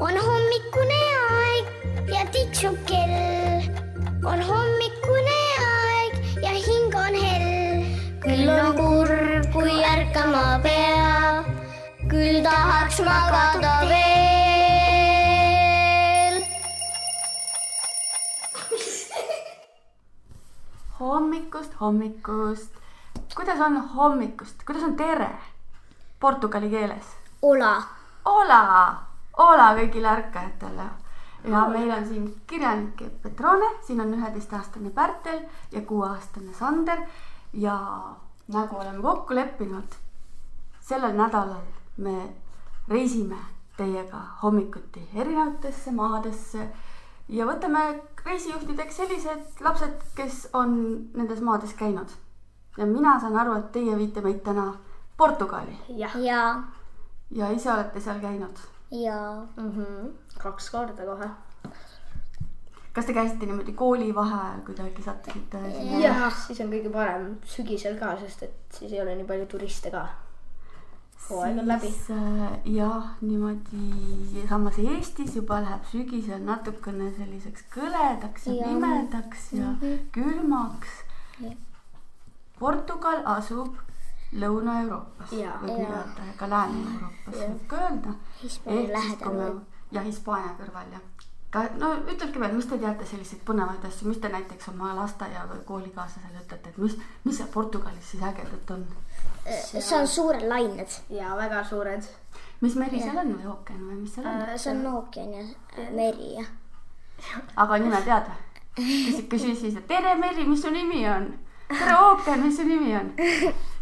on hommikune aeg ja tiksub kell. on hommikune aeg ja hing on hell. küll on kurb, kui ärkama pea, küll tahaks magada veel. hommikust, hommikust. kuidas on hommikust, kuidas on tere portugali keeles? Ola, Hola, hola kõigile ärkajatele. Ja meil on siin kirjanik Petrone, siin on üheteistaastane Pärtel ja kuueaastane Sander. Ja nagu oleme kokku leppinud, sellel nädalal me reisime teiega hommikuti erinevatesse maadesse ja võtame reisijuhtideks sellised lapsed, kes on nendes maades käinud. ja mina saan aru, et teie viite meid täna Portugali. Jah. Ja, ja ise olete seal käinud ja mm. -hmm. kaks korda kohe. kas te käisite niimoodi koolivaheajal kuidagi sattusite jah, siis on kõige parem sügisel ka, sest et siis ei ole nii palju turiste ka. hooaeg on läbi. äh, jah, niimoodi samas Eestis juba läheb sügisel natukene selliseks kõledaks ja Jah. pimedaks ja külmaks Jah.. Portugal asub Lõuna-Euroopas Jaa. võib nii Jaa. öelda, ka Lääne-Euroopas Jah. võib ka öelda. Hispaania lähedal. ja Hispaania kõrval ja ka no ütelge veel, mis te teate selliseid põnevaid asju, mis te näiteks oma lasteaia või koolikaaslasele ütlete, et mis, mis seal Portugalis siis ägedat on? see on suured lained, ja väga suured. mis meri seal on või ookean või mis seal on? see on ookean ja äh, meri ja aga nime tead või? küsi siis, et tere Meri, mis su nimi on? tere ookean, mis su nimi on?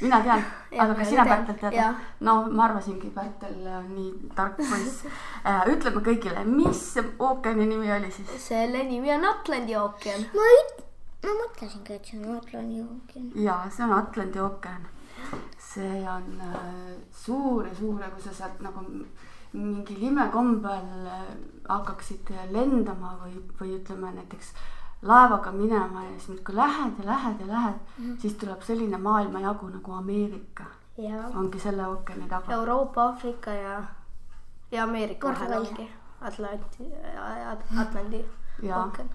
mina tean, aga ma sina. Pärtel tead no ma arvasingi, Pärtel on nii tark poiss. ütleme kõigile, mis ookeani nimi oli siis? selle nimi on Atlandi ookean. ma üt-, ma mõtlesingi, et see on Atlandi ookean. ja see on Atlandi ookean. see on äh, suur ja suur ja kui sa sealt nagu mingil imekombel äh, hakkaksid lendama või, või ütleme näiteks laevaga minema ja siis muudkui lähed ja lähed ja lähed mm, -hmm. siis tuleb selline maailmajagu nagu Ameerika, ja ongi selle ookeani taga. Euroopa, Aafrika ja, ja Ameerika vahel ongi Atlanti, Atlandi ookean.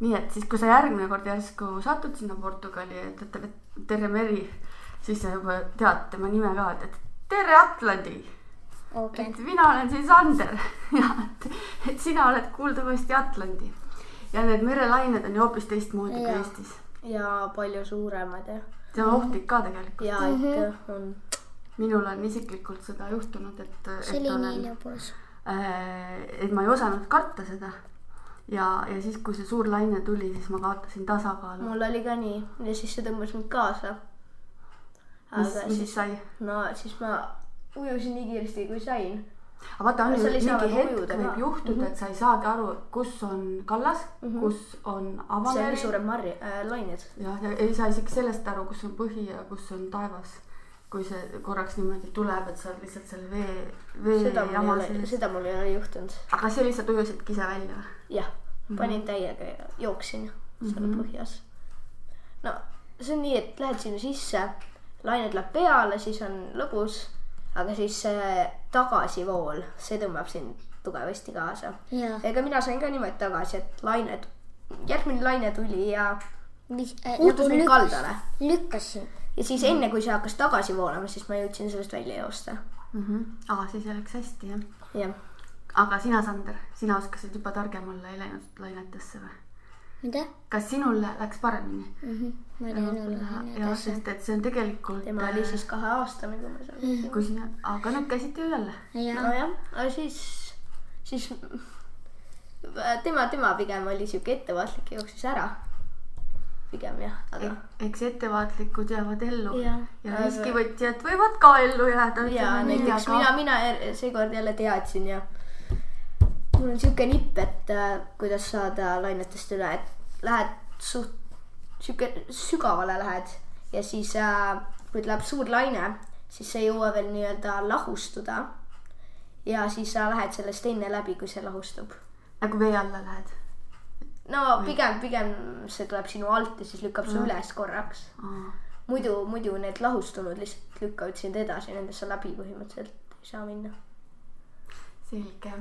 nii et siis, kui sa järgmine kord järsku satud sinna Portugali talle tere Meri, siis sa juba tead tema nime ka, et, et tere Atlandi! Ookean. Et mina olen siis Sander ja et, et sina oled kuuldavasti Atlandi ja need merelained on ju hoopis teistmoodi kui. Eestis. ja palju suuremad ja, see on ohtlik ka tegelikult. ja ikka on. minul on isiklikult seda juhtunud, et, see et oli nii lõbus. et ma ei osanud karta seda. ja, ja siis, kui see suur laine tuli, siis ma kaotasin tasakaalu. mul oli ka nii ja siis see tõmbas mind kaasa. mis, aga mis siis siis, sai? no siis ma ujusin nii kiiresti kui sain. Aga vaata, on ju Seal mingi hetk võib juhtuda, et sa ei saagi aru, kus on kallas mm, -hmm. kus on see avameri oli. suurem marj äh,, lained. jah, ja ei saa isegi sellest aru, kus on põhi ja kus on taevas. kui see korraks niimoodi tuleb, et sa oled lihtsalt selle vee, vee seda mul ei jama ole, sees. seda mul ei ole juhtunud. aga see lihtsalt ujusidki ise välja või? jah, panin täiega ja jooksin seal Mhm. põhjas. no see on nii, et lähed sinna sisse, lained läheb peale, siis on lõbus, aga siis see tagasivool, see tõmbab sind tugevasti kaasa. ega mina sain ka niimoodi tagasi, et lained, järgmine laine tuli ja äh, puutus mind kaldale. lükkasin. ja siis enne, kui see hakkas tagasi voolama, siis ma jõudsin sellest välja joosta. aa, siis läks hästi jah. jah, aga sina, Sander, sina oskasid juba targem olla, ei läinud lainetesse või? mida? kas sinul läks paremini? ma ei teadnud. jah, sest et see on tegelikult. tema oli siis kaheaastane, kui ma seal käisin. kui sina, aga nüüd käisite ju jälle. nojah, aga siis, siis tema, tema pigem oli sihuke ettevaatlik ja jooksis ära. pigem jah, aga eks ettevaatlikud jäävad ellu ja Aga- riskivõtjad võivad ka ellu jääda. ja näiteks mina, mina er- seekord jälle teadsin ja mul on sihuke nipp, et äh, kuidas saada lainetest üle, et lähed suht sihuke sügavale lähed ja siis äh, kui tuleb suur laine, siis sa ei jõua veel nii-öelda lahustuda. ja siis sa lähed sellest enne läbi, kui see lahustub. nagu vee alla lähed. no pigem, pigem see tuleb sinu alt ja siis lükkab su üles korraks. muidu, muidu need lahustunud lihtsalt lükkavad sind edasi, nendest sa läbi põhimõtteliselt ei saa minna. selge.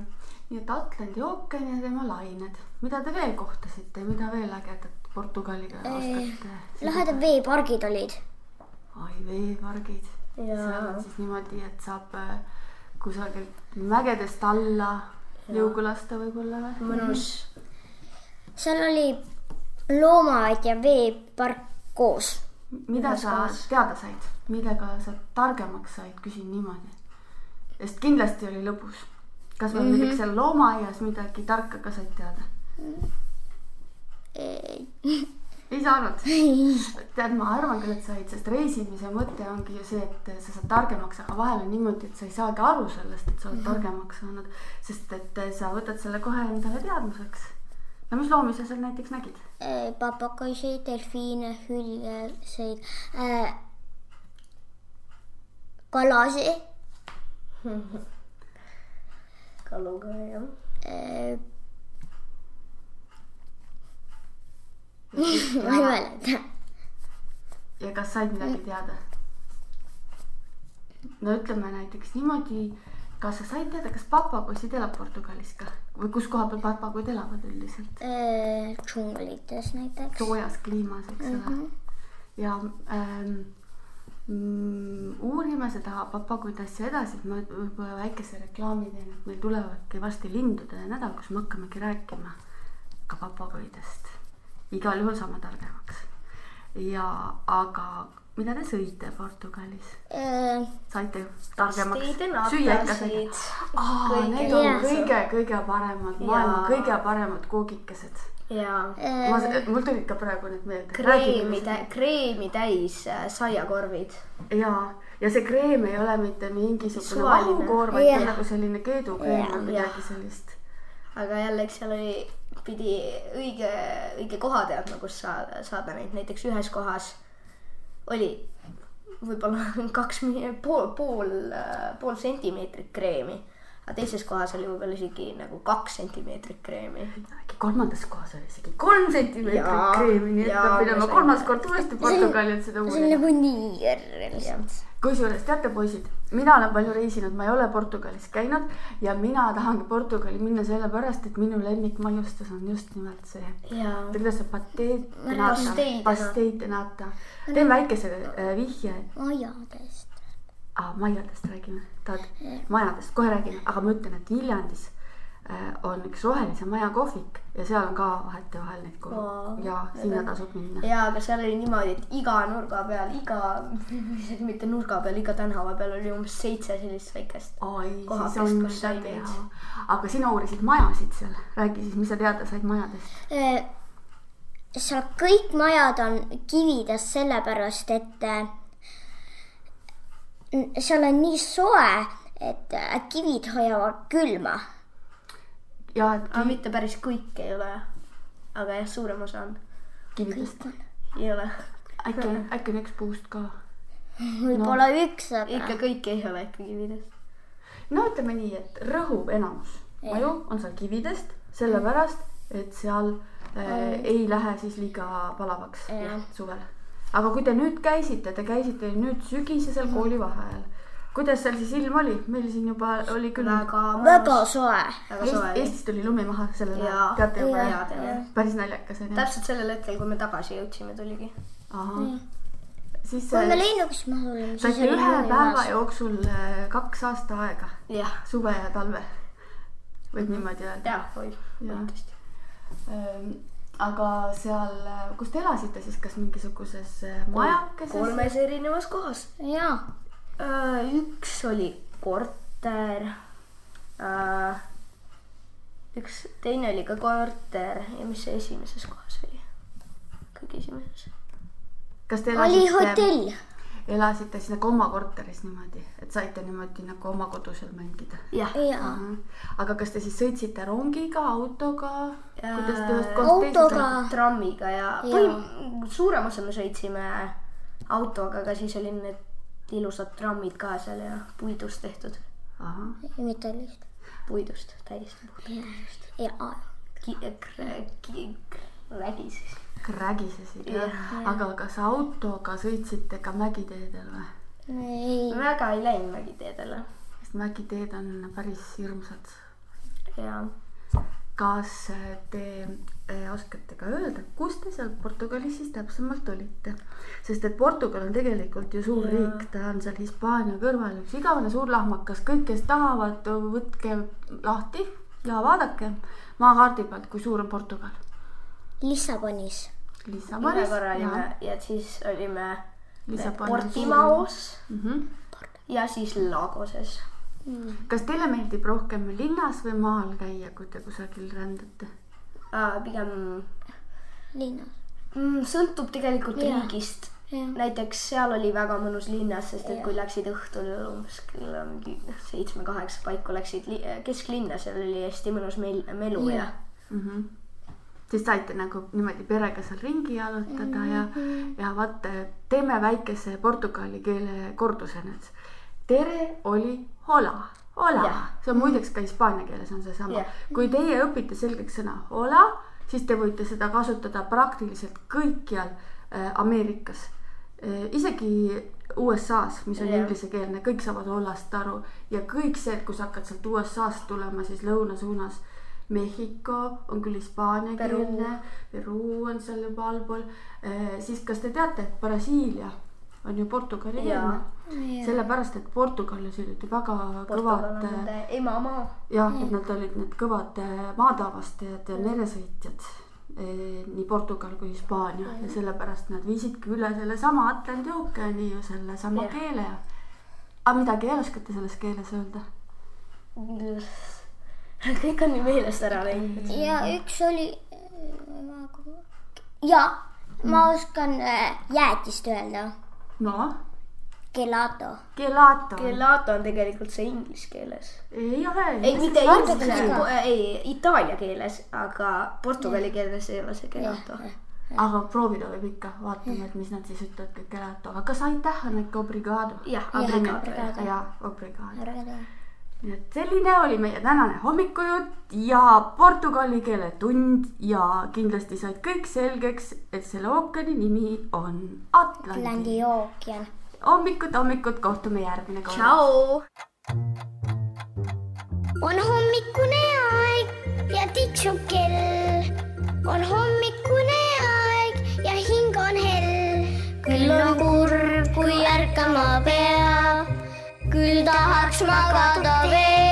Nii et Atlandi ookean ja tema lained, mida te veel kohtasite, mida veel ägedat Portugaliga oskate? lahedad veepargid olid. ai, veepargid. Seal on siis niimoodi, et saab äh, kusagilt mägedest alla liugu lasta võib-olla või? mõnus. seal oli loomaaed ja veepark koos. mida sa kohas. teada said, millega sa targemaks said, küsin niimoodi. sest kindlasti oli lõbus. Kas veel mm -hmm. näiteks seal loomaaias midagi tarka ka said teada? ei saanud. tead, ma arvan küll, et said, sest reisimise mõte ongi ju see, et sa saad targemaks, aga vahel on niimoodi, et sa ei saagi aru sellest, et sa oled targemaks saanud, sest et sa võtad selle kohe endale teadmiseks. no mis loomi sa seal näiteks nägid? papagoisid, delfiine, hüljeseid äh,, kalasid kaluga jah. äh,. ma ei mäleta. ja kas said midagi teada? no ütleme näiteks niimoodi, kas sa said teada, kas papagoisid elab Portugalis ka või kus koha peal papagoid elavad üldiselt? Äh, džunglites näiteks. soojas kliimas, eks ole mm. -hmm. ja ähm, mm, uurime seda papagoide asja edasi, et ma võib-olla väikese reklaami teen, et meil tulevadki varsti lindude nädal, kus me hakkamegi rääkima ka papagoidest. igal juhul saame targemaks. ja, aga mida te sõite Portugalis? Äh, saite targemaks süüa ikka saite? Need on kõige-kõige paremad, maailma kõige paremad koogikesed. Ja ma, mul tulid ka praegu need meelde. kreemi, kreemi täis äh, saiakorvid. ja, ja see kreem ei ole mitte mingisugune Suvaline. vahukoor, vaid Jah. nagu selline keedukreem Jah, või midagi jah. sellist. aga jällegi seal oli, pidi õige, õige koha teadma, kus saada, saada neid, näiteks ühes kohas oli võib-olla kaks, pool, pool, pool sentimeetrit kreemi. Aga teises kohas oli võib-olla isegi nagu kaks sentimeetrit kreemi. kolmandas kohas oli isegi kolm sentimeetrit Jaa, kreemi, nii et jaa, peab minema kolmas kord uuesti Portugali, et seda see on uurida. nagu niir lihtsalt. kusjuures teate, poisid, mina olen palju reisinud, ma ei ole Portugalis käinud ja mina tahangi Portugali minna sellepärast, et minu lemmikmaiustus on just nimelt see. jaa. kuidas see pasteid de nata. teen väikese äh, vihje, majadest. Ah, majadest räägime, tahad, majadest kohe räägime, aga ma ütlen, et Viljandis äh, on üks rohelise maja kohvik ja seal on ka vahetevahel neid kohvi Aa, ja sinna tasub minna. ja, aga seal oli niimoodi, et iga nurga peal, iga, isegi mitte nurga peal, iga tänava peal oli umbes seitse sellist väikest. aga sina uurisid majasid seal, räägi siis, mis sa teada said majadest? Äh, seal kõik majad on kividest sellepärast, et äh, seal on nii soe, et kivid hoiavad külma. ja et aga mitte päris kõik ei ole. aga jah, suurem osa on. kividest, ei ole. äkki, äkki on üks puust ka? võib-olla no. üks, aga ikka kõik ei ole ikka kividest. no ütleme nii, et rõhuv enamus maju on seal kividest, sellepärast et seal äh, ei lähe siis liiga palavaks Jah. suvel. Aga kui te nüüd käisite, te käisite nüüd sügisesel koolivaheajal, kuidas seal siis ilm oli, meil siin juba oli küll. väga väga soe. väga soe oli. Eestis tuli lumi maha sellel ajal teate juba päris naljakas on ju. täpselt sellel hetkel, kui me tagasi jõudsime, tuligi. siis kui me äh, lennukis maha tulime, siis saite ühe päeva maas. jooksul äh, kaks aasta aega, suve ja talve. võib niimoodi öelda. jah, oi, Jaa. võib tõesti. Aga seal, kus te elasite siis, kas mingisuguses äh, majakeses? kolmes erinevas kohas. jaa, üks oli korter. üks, teine oli ka korter ja mis see esimeses kohas oli? kõige esimeses. kas te oli elasite, hotell. Elasite siis nagu oma korteris niimoodi, et saite niimoodi nagu oma kodusel mängida? jah, jaa, aga kas te siis sõitsite rongiga, autoga? Kuidas te ühest kohast teise autoga. sõitsite? trammiga ja Jaa. põhim-, suurem osa me sõitsime autoga, aga siis olid need ilusad trammid ka seal ja puidust tehtud, metallist. puidust täiesti puhtalt. jaa, räägi siis. Krägisesid jah aga kas autoga sõitsite ka mägiteedel või? ei, väga ei läinud mägiteedele. sest mägiteed on päris hirmsad ja kas te eh, oskate ka öelda, kus te seal Portugalis siis täpsemalt olite? sest et Portugal on tegelikult ju suur Jaa. riik, ta on seal Hispaania kõrval üks igavene suur lahmakas, kõik, kes tahavad, võtke lahti ja vaadake maakaardi pealt, kui suur on Portugal. Lissabonis. ühe Lissabonis. korra olime ja siis olime Portimaos mm. -hmm. ja siis Lagoses. kas teile meeldib rohkem linnas või maal käia, kui te kusagil rändate? pigem linnas. mm, sõltub tegelikult Jaa. riigist. jah, näiteks seal oli väga mõnus linnas, sest et Jah. kui läksid õhtul umbes kella mingi seitsme-kaheksa paiku läksid li- kesklinna, seal oli hästi mõnus meil-, melu ja, Jah. mm. -hmm. Siis saite nagu niimoodi perega seal ringi jalutada mm -hmm. ja, ja vaata, teeme väikese portugali keele korduse nüüd. tere oli hola, hola see on muideks ka hispaania keeles on seesama Jah.. kui teie õpite selgeks sõna hola, siis te võite seda kasutada praktiliselt kõikjal äh, Ameerikas äh,. isegi USA-s, mis on Jah. inglisekeelne, kõik saavad hollast aru ja kõik see, et kui sa hakkad sealt USA-st tulema, siis lõuna suunas Mehhiko on küll hispaaniakeelne, Peruu on seal juba allpool, siis kas te teate, et Brasiilia on ju portugali keelne? Sellepärast et Portugalis olid ju väga Portugal kõvad on nende emamaa. jah, et nad olid need kõvad äh, maadaavastajad ja meresõitjad. nii Portugal kui Hispaania. Ja sellepärast nad viisidki üle sellesama Atlandi ookeani ju sellesama keele. aga midagi veel oskate selles keeles öelda? kõik on nii meelest ära läinud. ja üks oli. ja ma oskan äh, jäätist öelda. noh, Gelato. gelato. Gelato on tegelikult see inglise keeles. ei ole. ei, mitte inglise keeles, ei itaalia keeles, aga portugali keeles ei ole see gelato. aga proovida võib ikka, vaatame, et mis nad siis ütlevad kõik gelato, aga kas aitäh on ikka obrigado? jah, Jah, obrigado. ja obrigado. Nii et selline oli meie tänane hommikujutt ja portugali keele tund ja kindlasti said kõik selgeks, et selle ookeani nimi on Atlandi. Atlandi ookean. hommikut, hommikut, kohtume järgmine kord. tšau. on hommikune aeg ja tiksub kell. on hommikune aeg ja hing on hell. küll on kurb, kui ärkama peab, küll tahaks magada veel.